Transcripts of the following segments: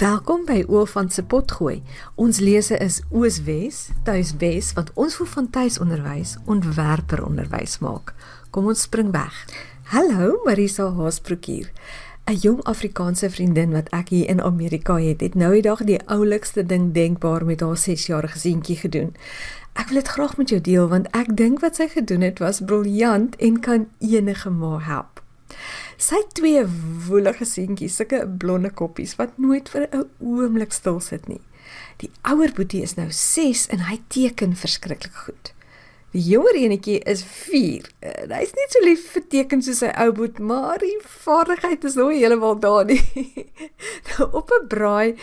Welkom by Oofant se potgooi. Ons lese is Ooswes, Tuiswes wat ons voel van tuisonderwys ontwerper onderwys maak. Kom ons spring weg. Hallo Marisa Haasbroek hier. 'n Jong Afrikaanse vriendin wat ek hier in Amerika het, het nou die dag die oulikste ding denkbaar met haar 6-jarige seentjie gedoen. Ek wil dit graag met jou deel want ek dink wat sy gedoen het was briljant en kan enige ma help. Sy twee woelige seentjies, sulke blonde koppies wat nooit vir 'n oomblik stil sit nie. Die ouer boetie is nou 6 en hy teken verskriklik goed. Die jonger enetjie is 4. Hy's nie so lief vir teken soos sy ou boet, maar die vaardigheid is nog heeltemal daar nie. nou op 'n braai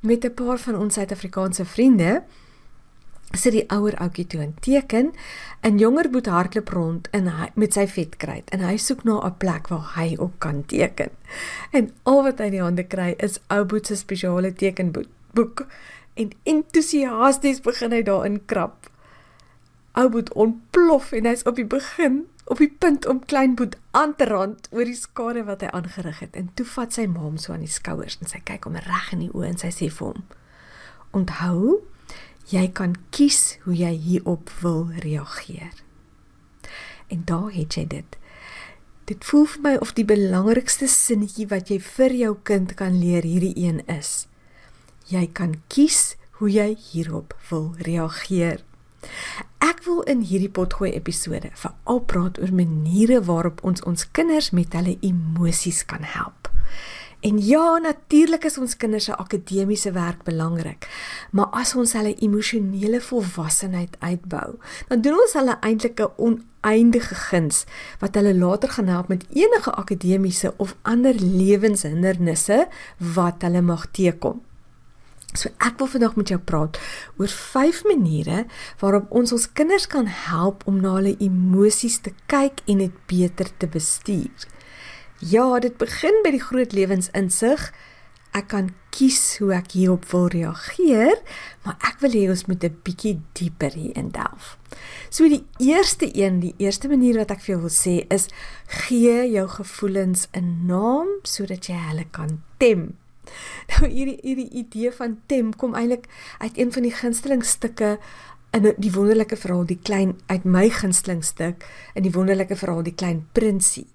met 'n paar van ons Suid-Afrikaanse vriende sit die ouer ouetjie toe en teken en jonger boet hardloop rond in hy met sy vetkruit en hy soek na 'n plek waar hy op kan teken. En al wat hy in die hande kry is ou boet se spesiale tekenboek en entoesiasties begin hy daarin krap. Ou boet ontplof en hy's op die begin op die punt om klein boet aan te rand oor die skade wat hy aangerig het en toe vat sy ma hom so aan die skouers en sy kyk hom reg in die oë en sy sê vir hom: "Onthou, Jy kan kies hoe jy hierop wil reageer. En daar het jy dit. Dit voel vir my of die belangrikste sinnetjie wat jy vir jou kind kan leer hierdie een is. Jy kan kies hoe jy hierop wil reageer. Ek wil in hierdie potgooi episode veral praat oor maniere waarop ons ons kinders met hulle emosies kan help. En ja, natuurlik is ons kinders se akademiese werk belangrik. Maar as ons hulle emosionele volwassenheid uitbou, dan doen ons hulle eintlik 'n oneindige guns wat hulle later gaan help met enige akademiese of ander lewenshindernisse wat hulle mag teekom. So ek wil vandag met jou praat oor vyf maniere waarop ons ons kinders kan help om na hulle emosies te kyk en dit beter te bestuur. Ja, dit begin by die groot lewensinsig. Ek kan kies hoe ek hierop wil reageer, maar ek wil hê ons moet 'n bietjie dieper hier indelf. So die eerste een, die eerste manier wat ek vir jou wil sê is gee jou gevoelens 'n naam sodat jy hulle kan tem. Nou hierdie hierdie idee van tem kom eintlik uit een van die gunsteling stukke in die wonderlike verhaal die klein uit my gunsteling stuk in die wonderlike verhaal die klein prinsie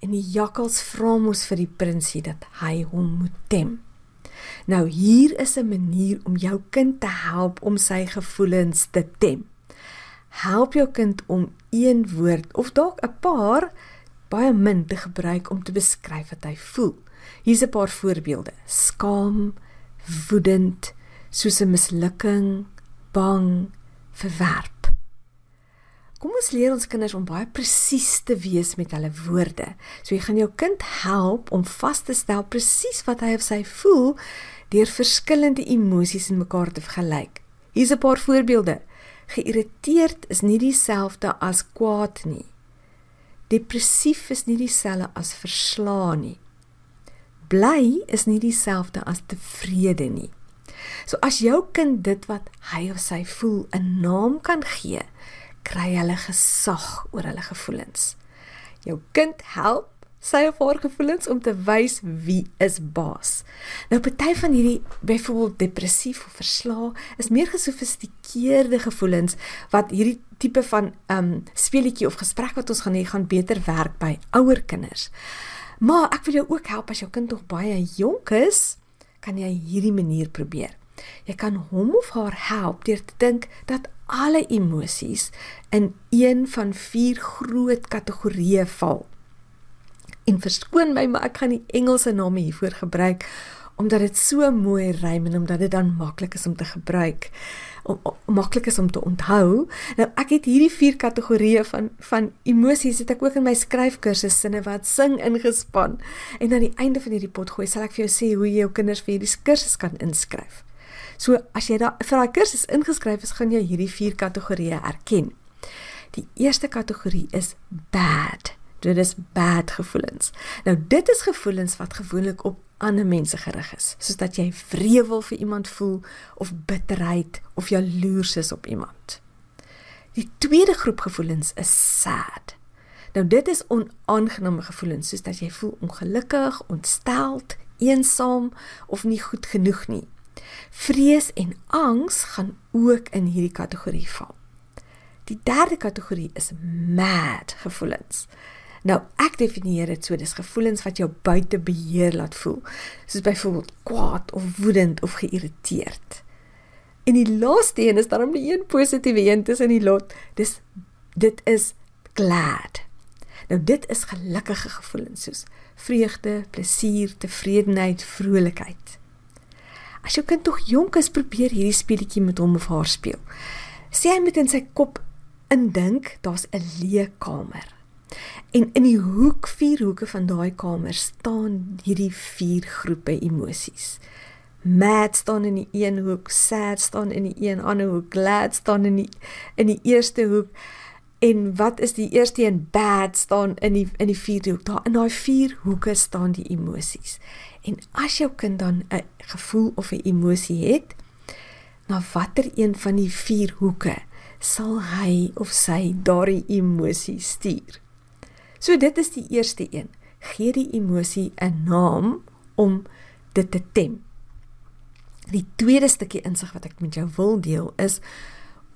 en die jakkals vra mos vir die prinsie dat hy hom moet tem. Nou hier is 'n manier om jou kind te help om sy gevoelens te tem. Help jou kind om een woord of dalk 'n paar baie min te gebruik om te beskryf wat hy voel. Hier's 'n paar voorbeelde: skaam, woedend, soos 'n mislukking, bang, verwerp. Kom ons leer ons kinders om baie presies te wees met hulle woorde. So jy gaan jou kind help om vas te stel presies wat hy of sy voel deur verskillende emosies in mekaar te vergelyk. Hier's 'n paar voorbeelde. Geïrriteerd is nie dieselfde as kwaad nie. Depressief is nie dieselfde as verslaan nie. Bly is nie dieselfde as tevrede nie. So as jou kind dit wat hy of sy voel 'n naam kan gee, kry hulle gesag oor hulle gevoelens. Jou kind help sy of haar gevoelens om te wys wie is baas. Nou party van hierdie byvoorbeeld depressief of verslae is meer gesofistikeerde gevoelens wat hierdie tipe van um speletjie of gesprek wat ons gaan hê gaan beter werk by ouer kinders. Maar ek wil jou ook help as jou kind nog baie jonk is, kan jy hierdie manier probeer. Jy kan hom of haar help deur te dink dat alle emosies in een van vier groot kategorieë val. En verskoon my, maar ek gaan die Engelse name hiervoor gebruik omdat dit so mooi rym en omdat dit dan maklik is om te gebruik om, om maklik is om te onthou. Nou ek het hierdie vier kategorieë van van emosies het ek ook in my skryfkursus sinne wat sing ingespan. En aan die einde van hierdie pot gooi sal ek vir jou sê hoe jy jou kinders vir hierdie kursus kan inskryf. So as jy daar vir daai kursus ingeskryf is, gaan jy hierdie vier kategorieë erken. Die eerste kategorie is bad. Dit is bad gevoelens. Nou dit is gevoelens wat gewoonlik op ander mense gerig is, soos dat jy wrevel vir iemand voel of bitterheid of jaloers is op iemand. Die tweede groep gevoelens is sad. Nou dit is onaangename gevoelens soos dat jy voel ongelukkig, ontsteld, eensaam of nie goed genoeg nie. Vrees en angs gaan ook in hierdie kategorie val. Die derde kategorie is mad gevoelens. Nou ek definieer dit so dis gevoelens wat jou buite beheer laat voel, soos byvoorbeeld kwaad of woedend of geïrriteerd. En die laaste een is daarom die een positiewe een tussen die lot. Dis dit is glad. Nou dit is gelukkige gevoelens soos vreugde, plesier, tevredenheid, vrolikheid. As jou kind tog jonk is, probeer hierdie speletjie met hom of haar speel. Sê hy moet in sy kop indink daar's 'n leë kamer. En in die hoek, vier hoeke van daai kamer staan hierdie vier groepe emosies. Mad staan in die een hoek, sad staan in die een ander hoek, glad staan in die in die eerste hoek. En wat is die eerste een bad staan in die in die vierde hoek. Daar in daai vier hoeke staan die emosies. En as jou kind dan 'n gevoel of 'n emosie het, na watter een van die vier hoeke sal hy of sy daardie emosie stuur? So dit is die eerste een. Gee die emosie 'n naam om dit te tem. Die tweede stukkie insig wat ek met jou wil deel is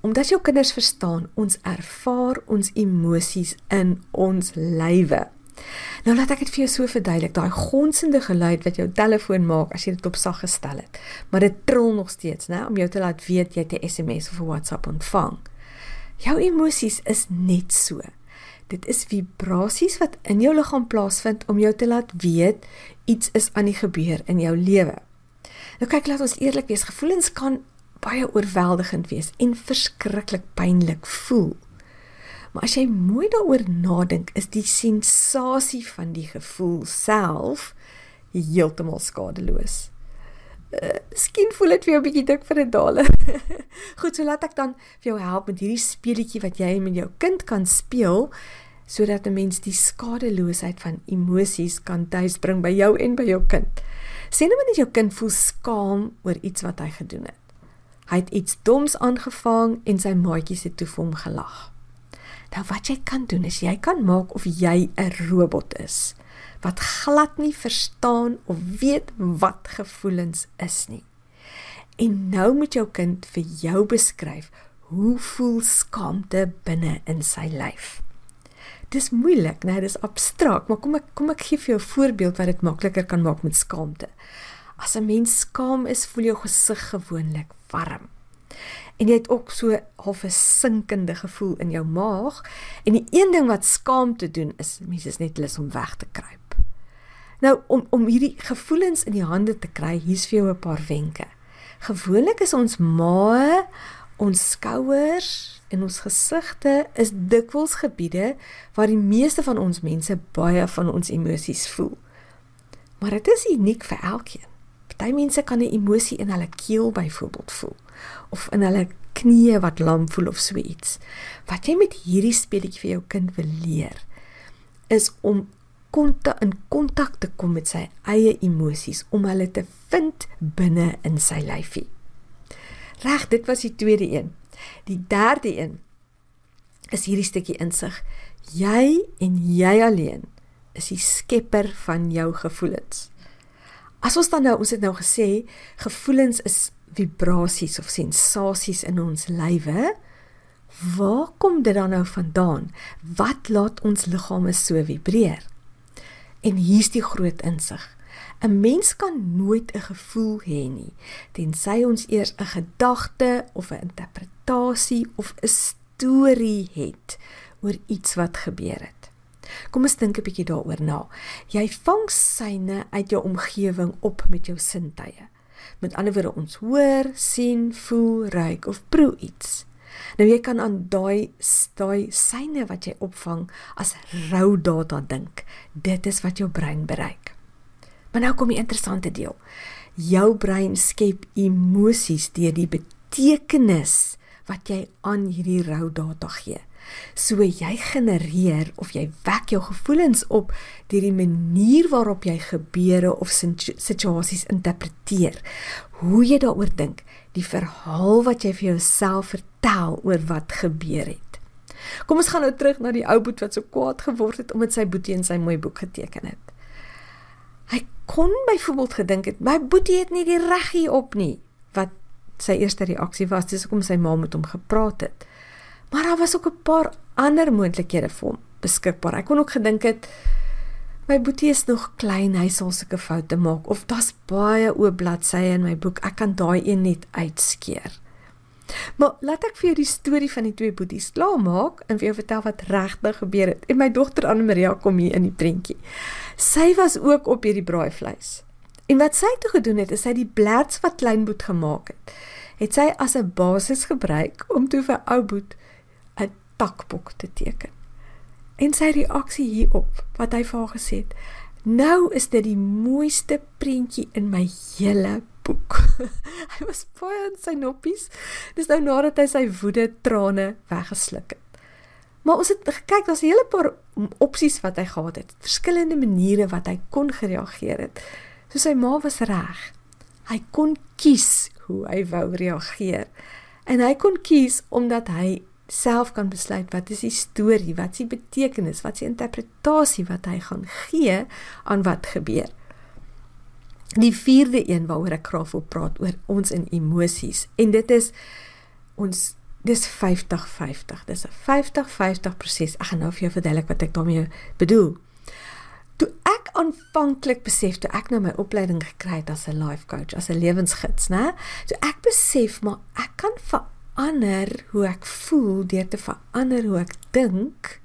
omdat jou kinders verstaan ons ervaar ons emosies in ons lywe. Nou laat ek dit vir jou so verduidelik, daai gonsende geluid wat jou telefoon maak as jy dit op sag gestel het, maar dit trill nog steeds, né, om jou te laat weet jy het 'n SMS of 'n WhatsApp ontvang. Jou emosies is net so. Dit is vibrasies wat in jou liggaam plaasvind om jou te laat weet iets is aan die gebeur in jou lewe. Nou kyk, laat ons eerlik wees, gevoelens kan baie oorweldigend wees en verskriklik pynlik voel. Maar as jy mooi daaroor nadink, is die sensasie van die gevoel self heeltemal skadeloos. Uh, miskien voel dit vir jou 'n bietjie dik vir 'n dale. Goed, so laat ek dan vir jou help met hierdie speletjie wat jy met jou kind kan speel sodat 'n mens die skadeloosheid van emosies kan tuisbring by jou en by jou kind. Sien nou net jou kind voel skaam oor iets wat hy gedoen het. Hy het iets doms aangevang en sy maatjies het toe vir hom gelag. Nou wat jy kan doen is jy kan maak of jy 'n robot is wat glad nie verstaan of weet wat gevoelens is nie. En nou moet jou kind vir jou beskryf hoe voel skaamte binne in sy lyf. Dis moeilik, nee, dis abstrakt, maar kom ek kom ek gee vir jou 'n voorbeeld wat dit makliker kan maak met skaamte. As 'n mens skaam is, voel jou gesig gewoonlik warm. En jy het ook so half 'n sinkende gevoel in jou maag en die een ding wat skaam te doen is mense is net lus om weg te kruip. Nou om om hierdie gevoelens in die hande te kry, hier's vir jou 'n paar wenke. Gewoonlik is ons mae, ons skouers en ons gesigte is dikwels gebiede waar die meeste van ons mense baie van ons emosies voel. Maar dit is uniek vir elkeen. Party mense kan 'n emosie in hulle keel byvoorbeeld voel of in hulle knieë wat lam voel of so iets. Wat jy met hierdie speletjie vir jou kind wil leer is om kontak in kontak te kom met sy eie emosies om hulle te vind binne in sy lyfie. Reg, dit was die tweede een. Die derde een is hierdie stukkie insig. Jy en jy alleen is die skepper van jou gevoelens. As ons dan nou ons het nou gesê gevoelens is vibrasies of sensasies in ons lywe, waar kom dit dan nou vandaan? Wat laat ons liggame so vibreer? En hier's die groot insig. 'n Mens kan nooit 'n gevoel hê nie tensy ons eers 'n gedagte of 'n interpretasie of 'n storie het oor iets wat gebeur het. Kom ons dink 'n bietjie daaroor na. Jy vang syne uit jou omgewing op met jou sintuie. Met ander woorde ons hoor, sien, voel, ruik of proe iets. Nou jy kan aan daai daai syne wat jy opvang as rou data dink. Dit is wat jou brein bereik. Maar nou kom die interessante deel. Jou brein skep emosies deur die betekenis wat jy aan hierdie rou data gee. So jy genereer of jy wek jou gevoelens op deur die manier waarop jy gebeure of situasies interpreteer. Hoe jy daaroor dink, die verhaal wat jy vir jouself vertel oor wat gebeur het. Kom ons gaan nou terug na die ou boet wat so kwaad geword het omdat sy boetie in sy mooi boek geteken het. Hy kon byvoorbeeld gedink het my boetie het nie die reg hier op nie wat sy eerste reaksie was dis hoekom sy ma met hom gepraat het. Maar daar was ook 'n paar ander moontlikhede vir hom beskikbaar. Hy kon ook gedink het my boetie is nog klein, hy sal sulke foute maak of daar's baie oop bladsye in my boek. Ek kan daai een net uitskeer. Maar laat ek vir jou die storie van die twee boeties klaarmaak en vir jou vertel wat regtig gebeur het. En my dogter Anne Maria kom hier in die prentjie. Sy was ook op hierdie braaivleis. En wat sy toe gedoen het, is sy die blads wat kleinboet gemaak het, het sy as 'n basis gebruik om toe vir ou boet takbok te teken. En sy reaksie hierop, wat hy vir haar gesê het, nou is dit die mooiste prentjie in my hele boek. hy was baie in sy noppies. Dis nou nadat hy sy woede trane weggesluk het. Maar ons het gekyk, daar's 'n hele paar opsies wat hy gehad het. Verskillende maniere wat hy kon gereageer het. So sy ma was reg. Hy kon kies hoe hy wou reageer. En hy kon kies omdat hy self kan besluit wat is die storie, wat is die betekenis, wat is die interpretasie wat hy gaan gee aan wat gebeur. Die vierde een waaroor ek graag wil praat oor ons in emosies en dit is ons dis 50-50. Dis 'n 50-50 proses. Ek gaan nou vir jou verduidelik wat ek daarmee bedoel. Toe ek aanvanklik besef toe ek nou my opleiding gekry het as 'n life coach, as 'n lewensgids, né? So ek besef maar ek kan verander hoe ek voel deur te verander hoe ek dink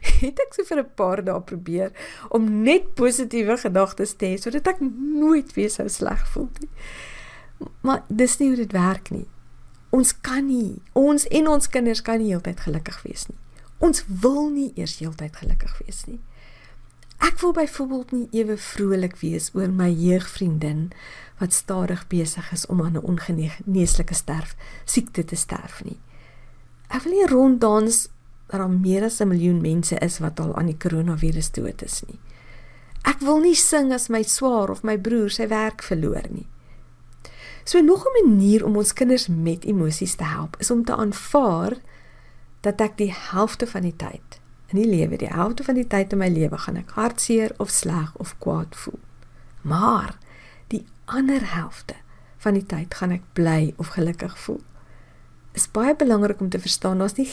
het ek so vir 'n paar dae probeer om net positiewe gedagtes te hê sodat ek nooit weer sou sleg voel nie. Maar dis nie hoe dit werk nie. Ons kan nie, ons en ons kinders kan nie heeltyd gelukkig wees nie. Ons wil nie eers heeltyd gelukkig wees nie. Ek wil byvoorbeeld nie ewe vrolik wees oor my jeugvriendin wat stadig besig is om aan 'n ongeneeslike sterf siekte te sterf nie. Ek wil nie ronddans dat daar meer as 'n miljoen mense is wat al aan die koronavirus dood is nie. Ek wil nie sing as my swaar of my broer sy werk verloor nie. So nog 'n manier om ons kinders met emosies te help is om te aanvaar dat ek die helfte van die tyd in die lewe, die helfte van die tyd in my lewe gaan ek hartseer of sleg of kwaad voel. Maar ander helfte van die tyd gaan ek bly of gelukkig voel. Is baie belangrik om te verstaan daar's nie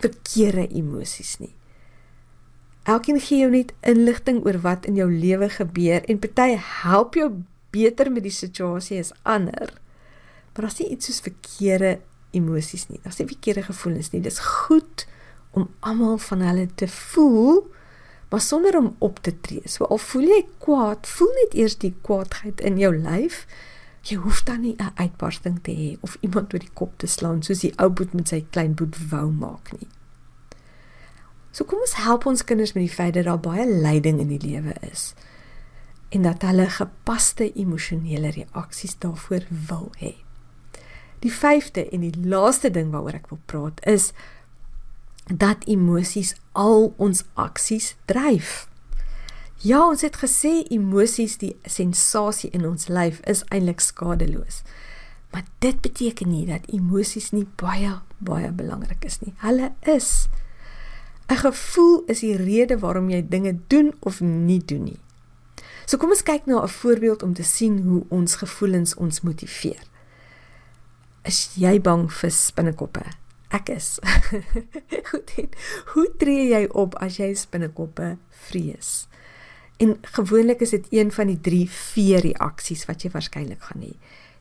verkeerde emosies nie. Elkeen gee jou net inligting oor wat in jou lewe gebeur en party help jou beter met die situasie as ander. Maar daar's nie iets soos verkeerde emosies nie. Daar's nie verkeerde gevoelens nie. Dis goed om almal van hulle te voel, maar sonder om op te tree. So al voel jy kwaad, voel net eers die kwaadheid in jou lyf. Jy hoef dan nie 'n uitbarsting te hê of iemand oor die kop te slaan soos die ou boet met sy klein boet wou maak nie. So kom ons help ons kinders met die feit dat daar baie lyding in die lewe is en dat hulle gepaste emosionele reaksies daarvoor wil hê. Die vyfde en die laaste ding waaroor ek wil praat is dat emosies al ons aksies dryf. Ja, ons het gesê emosies, die sensasie in ons lyf is eintlik skadeloos. Maar dit beteken nie dat emosies nie baie baie belangrik is nie. Hulle is 'n gevoel is die rede waarom jy dinge doen of nie doen nie. So kom ons kyk na 'n voorbeeld om te sien hoe ons gevoelens ons motiveer. Is jy bang vir spinnekoppe? Ek is. Goed. Hoe tree jy op as jy spinnekoppe vrees? En gewoonlik is dit een van die 3 V reaksies wat jy waarskynlik gaan hê.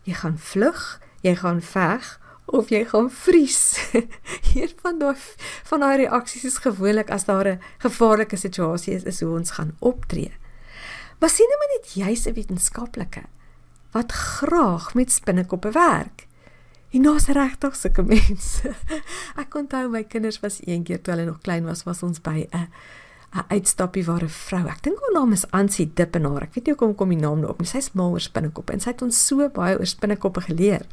Jy gaan vlug, jy gaan veg of jy gaan vries. Hier van daai van daai reaksies is gewoonlik as daar 'n gevaarlike situasie is, is hoe ons gaan optree. Maar sien nou maar net jy's 'n wetenskaplike wat graag met spinnekoppe werk. En daar's regtig sulke mense. Ek onthou my kinders was eendag toe hulle nog klein was, was ons by 'n 'n uitstappie waar 'n vrou, ek dink haar naam is Ansie Dippenaar. Ek weet nie hoekom kom die naam nou op nie. Sy's mal oor spinnekoppe en sy het ons so baie oor spinnekoppe geleer.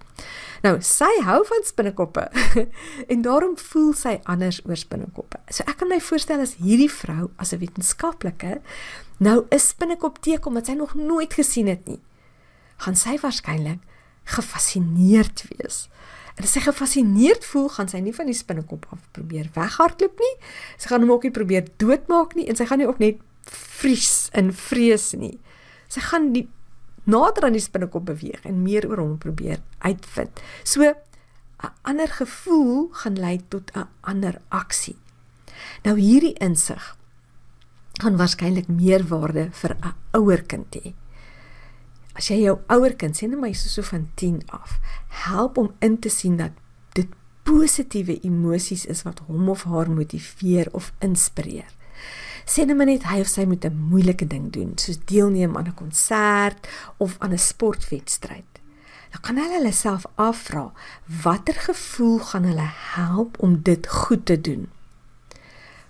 Nou, sy hou van spinnekoppe en daarom voel sy anders oor spinnekoppe. So ek kan my voorstel as hierdie vrou as 'n wetenskaplike nou 'n spinnekop teek omdat sy nog nooit gesien het nie, gaan sy waarskynlik gefassineerd wees. En as sy gefassineerd voel, gaan sy nie van die spinnekop af probeer weghardloop nie. Sy gaan hom ook nie probeer doodmaak nie en sy gaan nie ook net vries in vrees nie. Sy gaan die nader aan die spinnekop beweeg en meer oor hom probeer uitvind. So 'n ander gevoel gaan lei tot 'n ander aksie. Nou hierdie insig gaan waarskynlik meer waarde vir 'n ouer kind hê. As jy jou ouer kind sien, maar hy's so van 10 af, help om in te sien dat dit positiewe emosies is wat hom of haar motiveer of inspireer. Sê net maar net hy of sy moet 'n moeilike ding doen, soos deelneem aan 'n konsert of aan 'n sportwedstryd. Dan kan hulle hulle self afvra, watter gevoel gaan hulle help om dit goed te doen?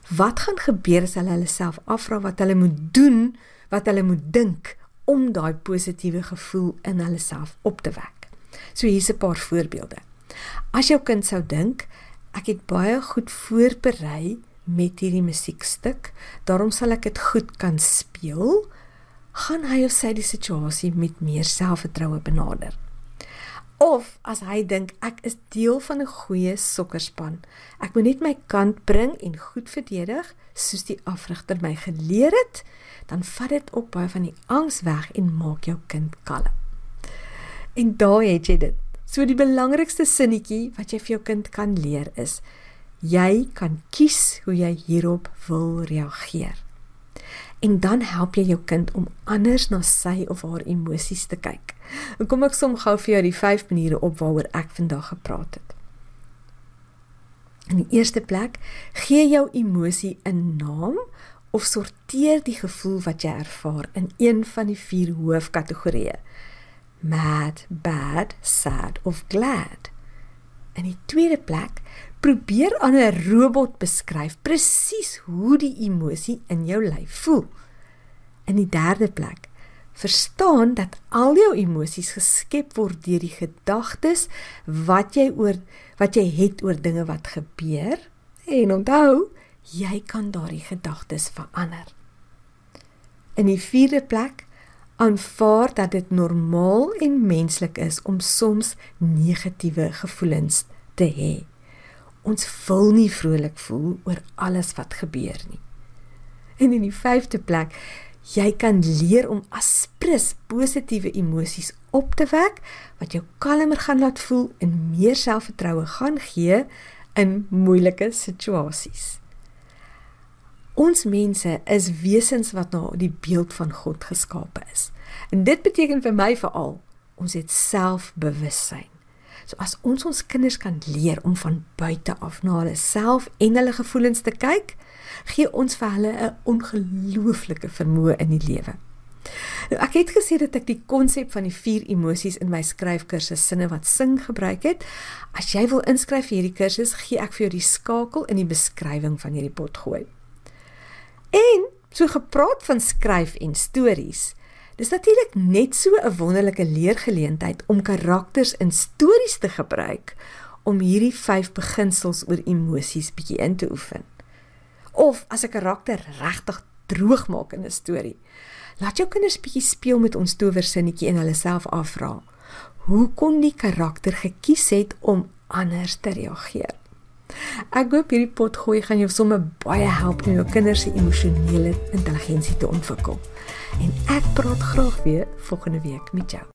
Wat gaan gebeur as hulle hulle self afvra wat hulle moet doen, wat hulle moet dink om daai positiewe gevoel in hulle self op te wek? So hier's 'n paar voorbeelde. As jou kind sou dink, ek het baie goed voorberei met hierdie musiekstuk, daarom sal ek dit goed kan speel, gaan hy of sy die situasie met meer selfvertroue benader. Of as hy dink ek is deel van 'n goeie sokkerspan. Ek moet net my kant bring en goed verdedig soos die afrigter my geleer het, dan vat dit op baie van die angs weg en maak jou kind kalm. En daai het jy dit. So die belangrikste sinnetjie wat jy vir jou kind kan leer is: jy kan kies hoe jy hierop wil reageer. En dan help jy jou kind om anders na sy of haar emosies te kyk. En kom ek som gou vir jou die 5 maniere op waaroor ek vandag gepraat het. In die eerste plek, gee jou emosie 'n naam of sorteer die gevoel wat jy ervaar in een van die vier hoofkategorieë: mad, bad, sad of glad. In die tweede plek, probeer aan 'n robot beskryf presies hoe die emosie in jou lyf voel. In die derde plek, verstaan dat al jou emosies geskep word deur die gedagtes wat jy oor wat jy het oor dinge wat gebeur en onthou jy kan daardie gedagtes verander. In die vierde plek aanvaar dat dit normaal en menslik is om soms negatiewe gevoelens te hê. Ons wil nie vrolik voel oor alles wat gebeur nie. En in die vyfde plek Jy kan leer om aspres positiewe emosies op te wek wat jou kalmer gaan laat voel en meer selfvertroue gaan gee in moeilike situasies. Ons mense is wesens wat na die beeld van God geskape is. En dit beteken vir my veral ons het selfbewussyn. So as ons ons kinders kan leer om van buite af na hulle self en hulle gevoelens te kyk, gee ons vir hulle 'n ongelooflike vermoë in die lewe. Nou ek het gesê dat ek die konsep van die vier emosies in my skryfkursus sinne wat sing gebruik het. As jy wil inskryf vir hierdie kursus, gee ek vir jou die skakel in die beskrywing van hierdie pot gooi. En so gepraat van skryf en stories. Dis natuurlik net so 'n wonderlike leergeleentheid om karakters in stories te gebruik om hierdie vyf beginsels oor emosies bietjie in te oefen of as 'n karakter regtig droog maak in 'n storie. Laat jou kinders bietjie speel met ons towersinnetjie en hulle self afvra. Hoe kon die karakter gekies het om anders te reageer? Ek hoop hierdie potgooi gaan jou sommer baie help om jou kinders se emosionele intelligensie te ontwikkel. En ek praat graag weer volgende week met jou.